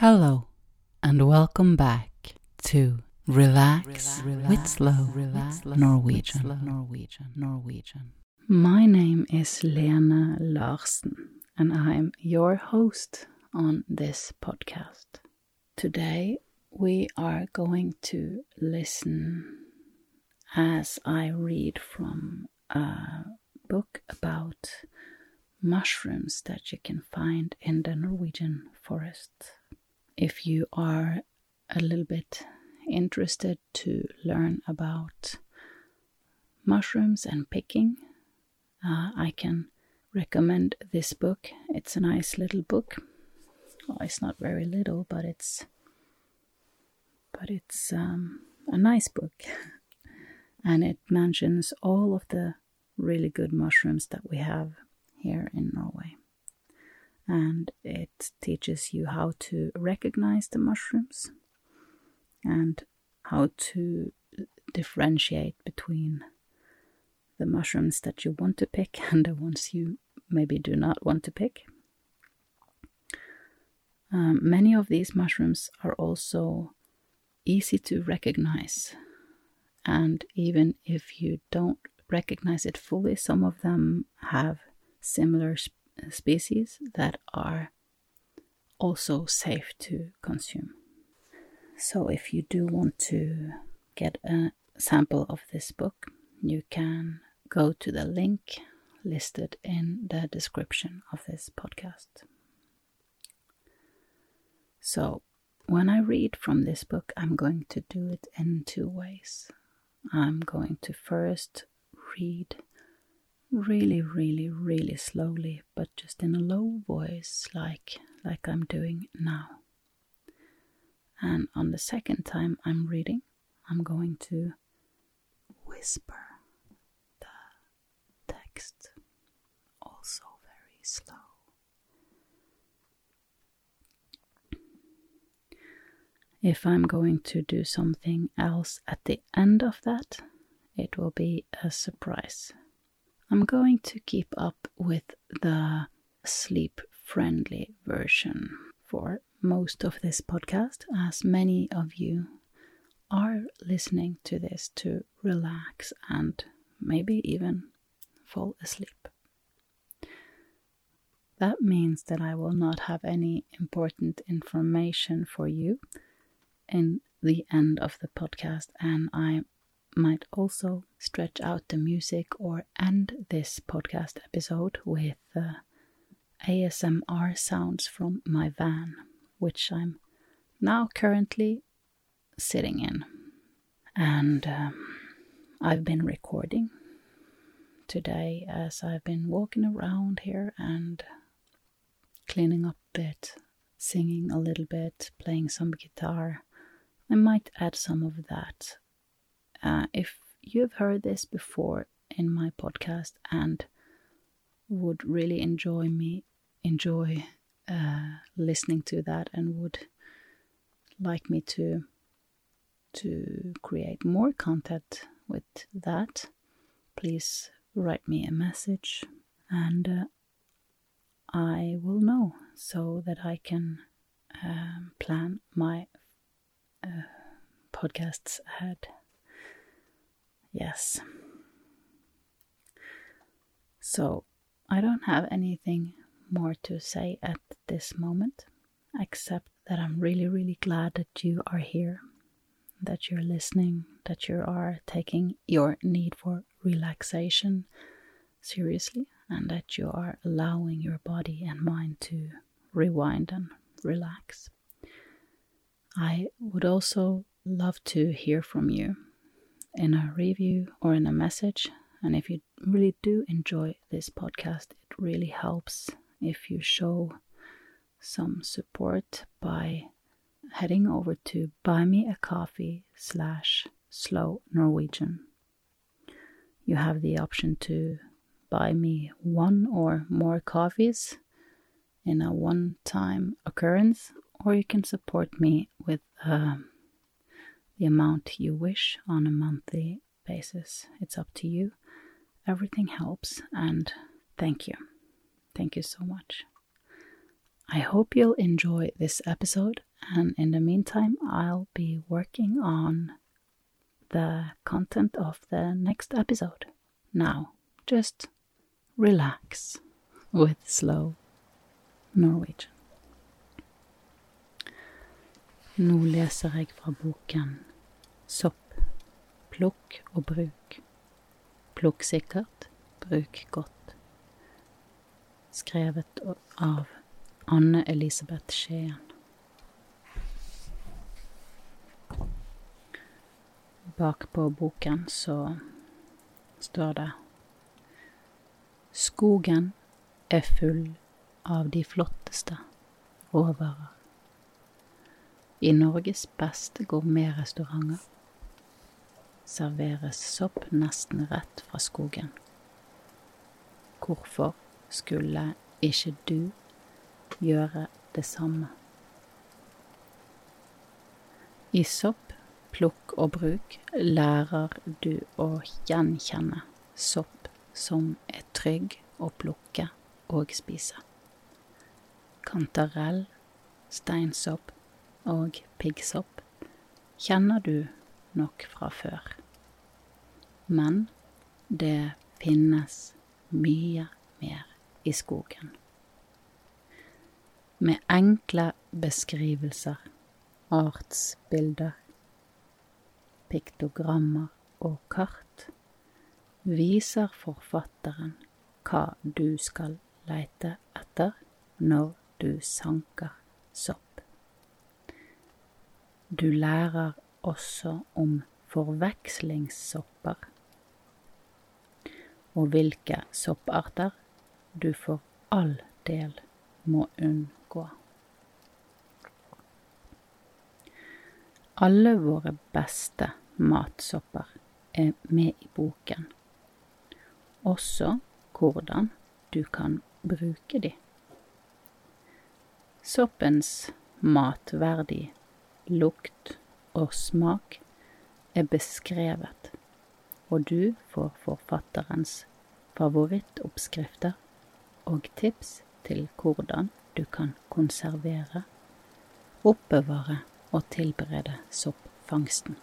Hello, and welcome back to Relax, with Slow Norwegian. Norwegian. Norwegian. My name is Lena Larsen, and I'm your host on this podcast. Today, we are going to listen as I read from a book about mushrooms that you can find in the Norwegian forest. If you are a little bit interested to learn about mushrooms and picking, uh, I can recommend this book. It's a nice little book. Well, it's not very little, but it's but it's um, a nice book, and it mentions all of the really good mushrooms that we have here in Norway. And it teaches you how to recognize the mushrooms and how to differentiate between the mushrooms that you want to pick and the ones you maybe do not want to pick. Um, many of these mushrooms are also easy to recognize, and even if you don't recognize it fully, some of them have similar Uh, species that are also safe to consume. So, if you do want to get a sample of this book, you can go to the link listed in the description of this podcast. So, when I read from this book, I'm going to do it in two ways. I'm going to first read really, really, really slowly, but just in a low voice, like like I'm doing now. And on the second time I'm reading, I'm going to whisper the text, also very slow. If I'm going to do something else at the end of that, it will be a surprise. I'm going to keep up with the sleep friendly version for most of this podcast, as many of you are listening to this to relax and maybe even fall asleep. That means that I will not have any important information for you in the end of the podcast, and I might also stretch out the music or end this podcast episode with uh, ASMR sounds from my van, which I'm now currently sitting in. And um, I've been recording today as I've been walking around here and cleaning up a bit, singing a little bit, playing some guitar. I might add some of that uh, if you've heard this before in my podcast and would really enjoy me enjoy uh, listening to that and would like me to to create more content with that please write me a message and uh, I will know so that I can um, plan my uh, podcasts ahead. Yes. So, I don't have anything more to say at this moment, except that I'm really, really glad that you are here, that you're listening, that you are taking your need for relaxation seriously, and that you are allowing your body and mind to rewind and relax. I would also love to hear from you in a review or in a message. And if you really do enjoy this podcast, it really helps if you show some support by heading over to buymeacoffee slash slow Norwegian. You have the option to buy me one or more coffees in a one time occurrence, or you can support me with a the amount you wish on a monthly basis. It's up to you. Everything helps, and thank you. Thank you so much. I hope you'll enjoy this episode, And in the meantime, I'll be working on the content of the next episode. Now, just relax with slow Norwegian. Nå leser jeg fra boken Sopp, plukk og bruk. Plukk sikkert, bruk godt. Skrevet av Anne Elisabeth Skien. Bak på boken så står det Skogen er full av de flotteste råvarer. I Norges beste gourmetrestauranter serveres sopp nesten rett fra skogen. Hvorfor skulle ikke du gjøre det samme? I sopp, plukk og bruk lærer du å gjenkjenne sopp som er trygg å plukke og spise. Kantarell, steinsopp og piggsopp kjenner du nok fra før. Men det finnes mye mer i skogen. Med enkle beskrivelser, artsbilder, piktogrammer og kart viser forfatteren hva du skal leite etter når du sanker sopp. Du lærer også om forvekslingssopper og hvilke sopparter du for all del må unngå. Alle våre beste matsopper er med i boken, også hvordan du kan bruke de. Soppens matverdi lukt og smak er beskrevet, og du får forfatterens favorittoppskrifter og tips til hvordan du kan konservere, oppbevare og tilberede soppfangsten.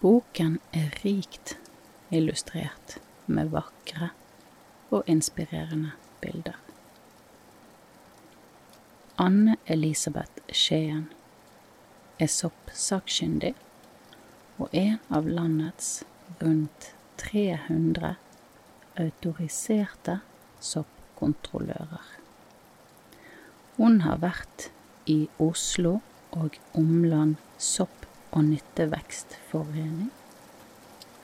Boken er rikt illustrert med vakre og inspirerende bilder. Anne Elisabeth Skien er soppsakkyndig og en av landets rundt 300 autoriserte soppkontrollører. Hun har vært i Oslo og Omland sopp- og nyttevekstforening,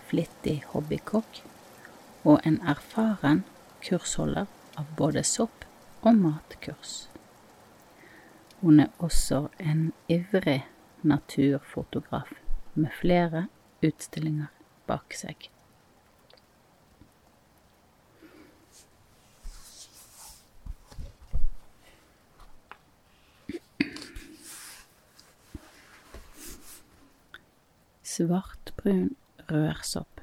flittig hobbykokk og en erfaren kursholder av både sopp- og matkurs. Hun er også en ivrig naturfotograf med flere utstillinger bak seg. Svartbrun rørsopp.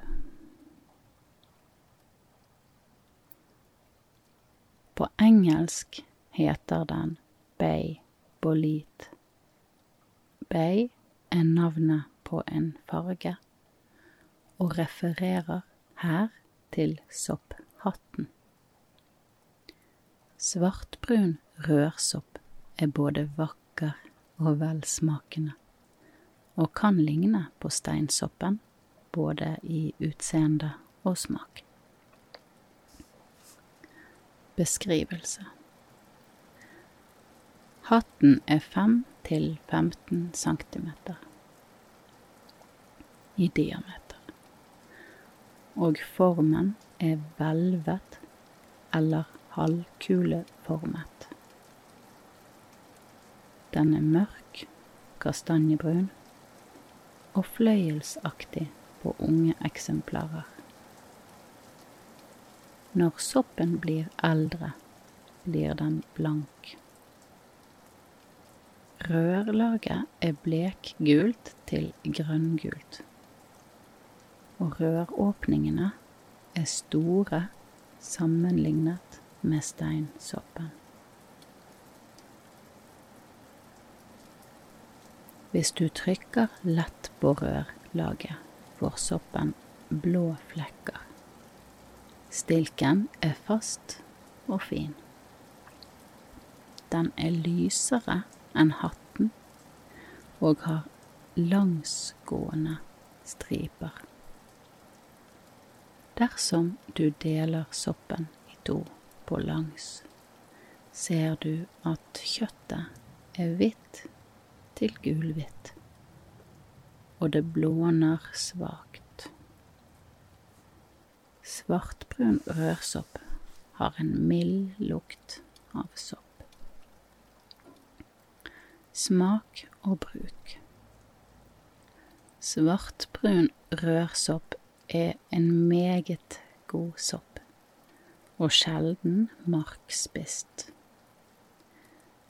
På engelsk heter den bay bolit. Bei er navnet på en farge, og refererer her til sopphatten. Svartbrun rørsopp er både vakker og velsmakende, og kan ligne på steinsoppen både i utseende og smak. Beskrivelse Hatten er 5 til 15 cm i diameter, og formen er hvelvet eller halvkuleformet. Den er mørk, kastanjebrun og fløyelsaktig på unge eksemplarer. Når soppen blir eldre, blir den blank. Rørlaget er blekgult til grønngult. Og røråpningene er store sammenlignet med steinsoppen. Hvis du trykker lett på rørlaget, får soppen blå flekker. Stilken er fast og fin. Den er lysere enn hatten og har langsgående striper. Dersom du deler soppen i to på langs, ser du at kjøttet er hvitt til gulhvitt, og det blåner svakt. Svartbrun rørsopp har en mild lukt av sopp. Smak og bruk. Svartbrun rørsopp er en meget god sopp, og sjelden markspist.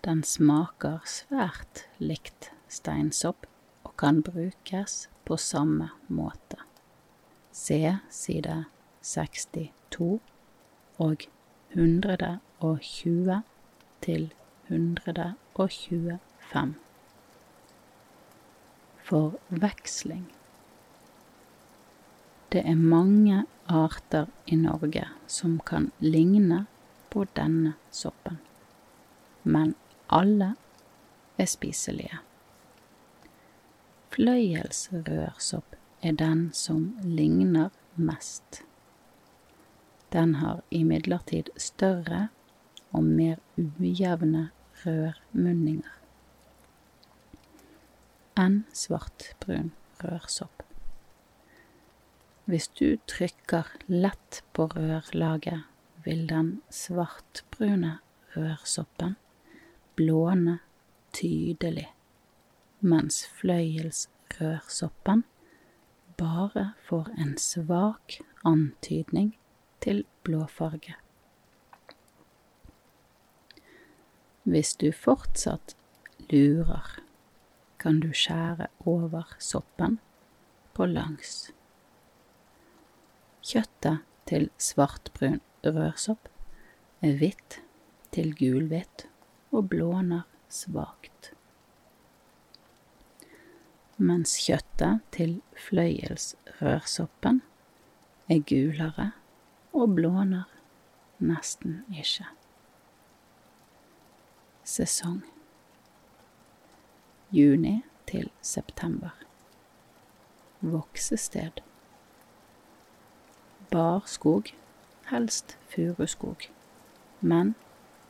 Den smaker svært likt steinsopp og kan brukes på samme måte. Se side 62 og 120 til 125. Forveksling. Det er mange arter i Norge som kan ligne på denne soppen, men alle er spiselige. Fløyelsrørsopp er den som ligner mest. Den har imidlertid større og mer ujevne rørmunninger enn svartbrun rørsopp. Hvis du trykker lett på rørlaget, vil den svartbrune rørsoppen blåne tydelig, mens fløyelsrørsoppen bare får en svak antydning til blåfarge. Hvis du fortsatt lurer, kan du skjære over soppen på langs. Kjøttet til svartbrun rørsopp er hvitt til gulhvitt og blåner svakt. Mens kjøttet til fløyelsrørsoppen er gulere og blåner nesten ikke. Sesong juni til september. Voksested barskog, helst furuskog, men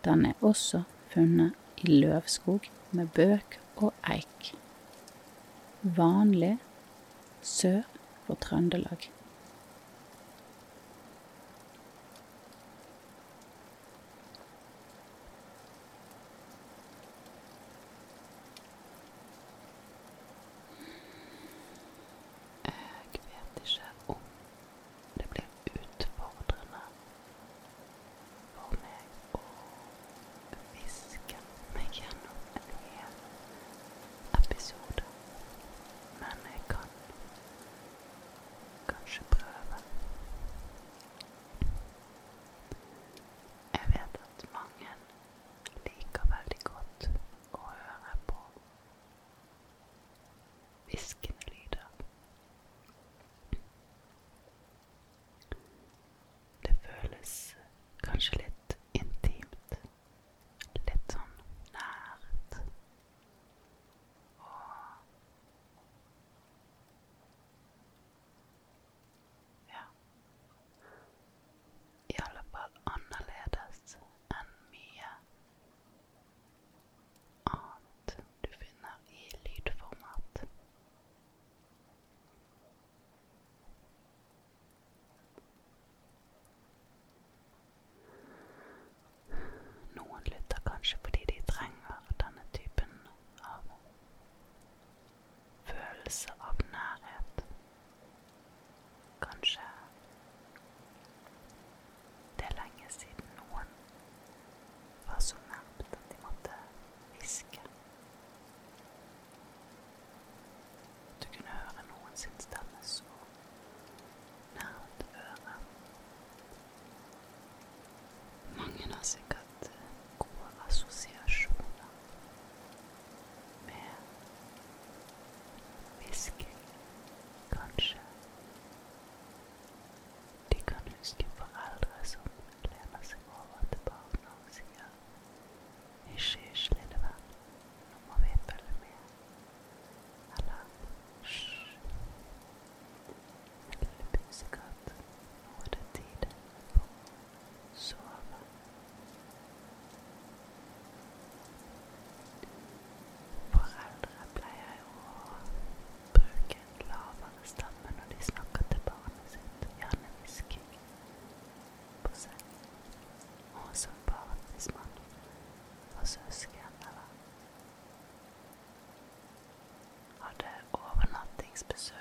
den er også funnet i løvskog med bøk og eik. Vanlig sør for Trøndelag. sitt stammesår nært øret. Mange av episode.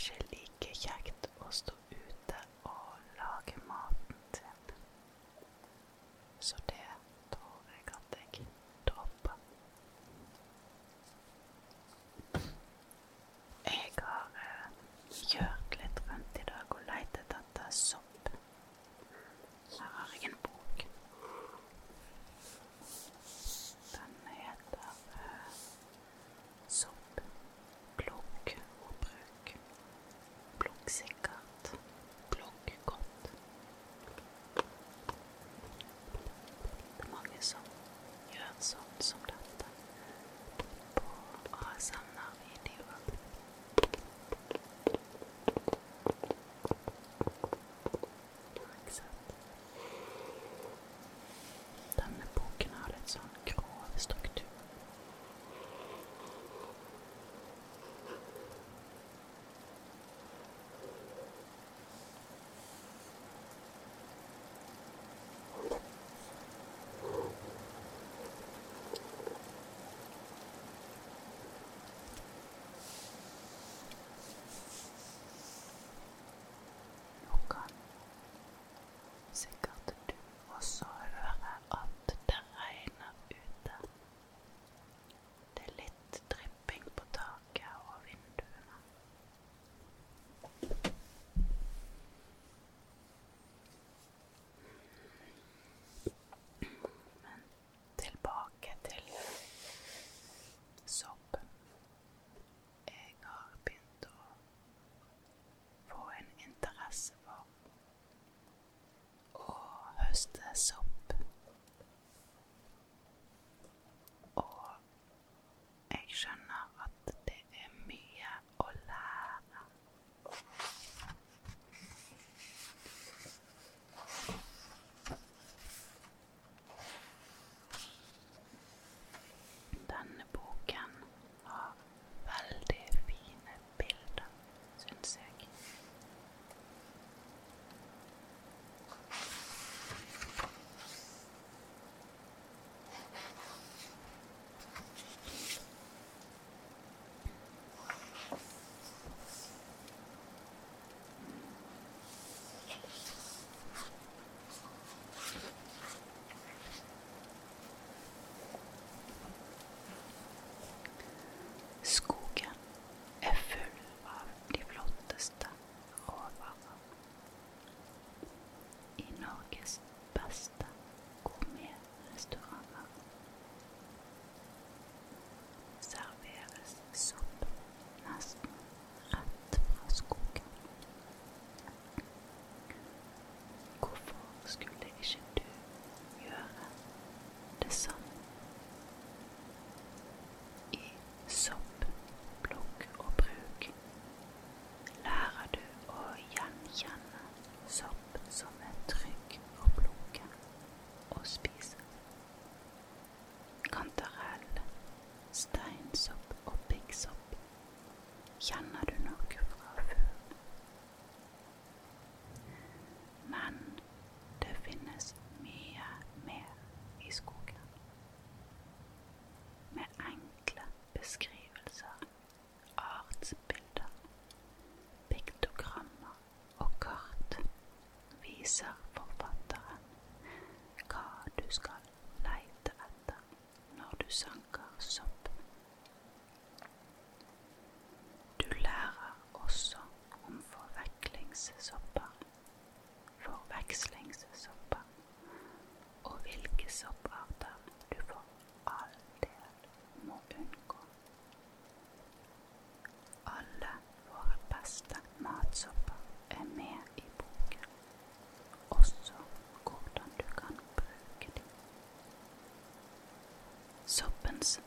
Ikke like kjekt å stå ute og lage maten sin. Så det tror jeg at jeg dropper. Jeg har eh, kjørt litt rundt i dag og leitet etter sopp. Her har jeg en bok. Den heter eh, Sopp, plukk og bruk. Plukk sikkert, plukk godt. Det er mange som gjør sånn som dette på ASMR-videoer. Ikke sant? Denne boken har litt sånn grov struktur. Nå kan sikkert du også høre at det regner ute. Det er litt drypping på taket og vinduene. Men tilbake til sopp. Jeg har begynt å få en interesse for å høste sopp. Soppens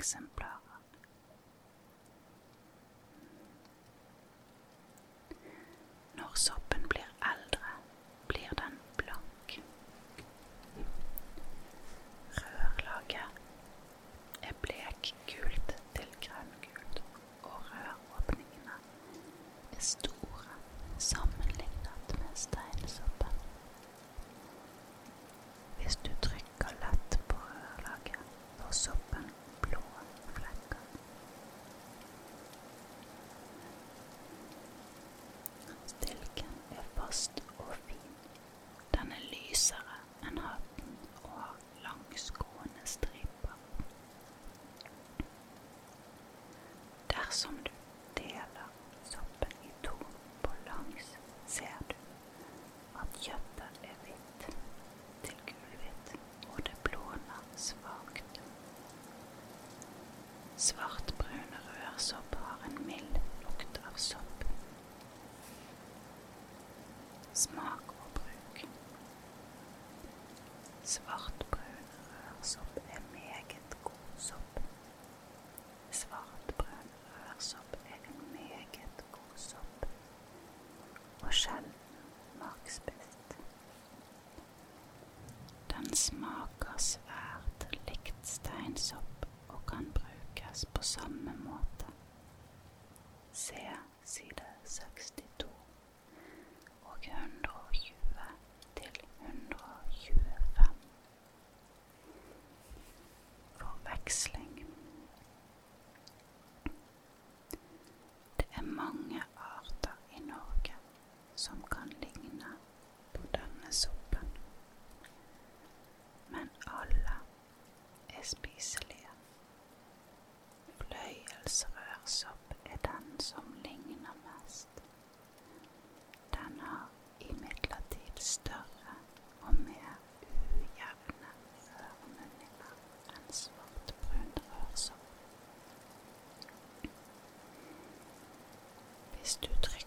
unge smaker svært likt steinsopp og kan brukes på samme måte. Se side 62 og 100. texte très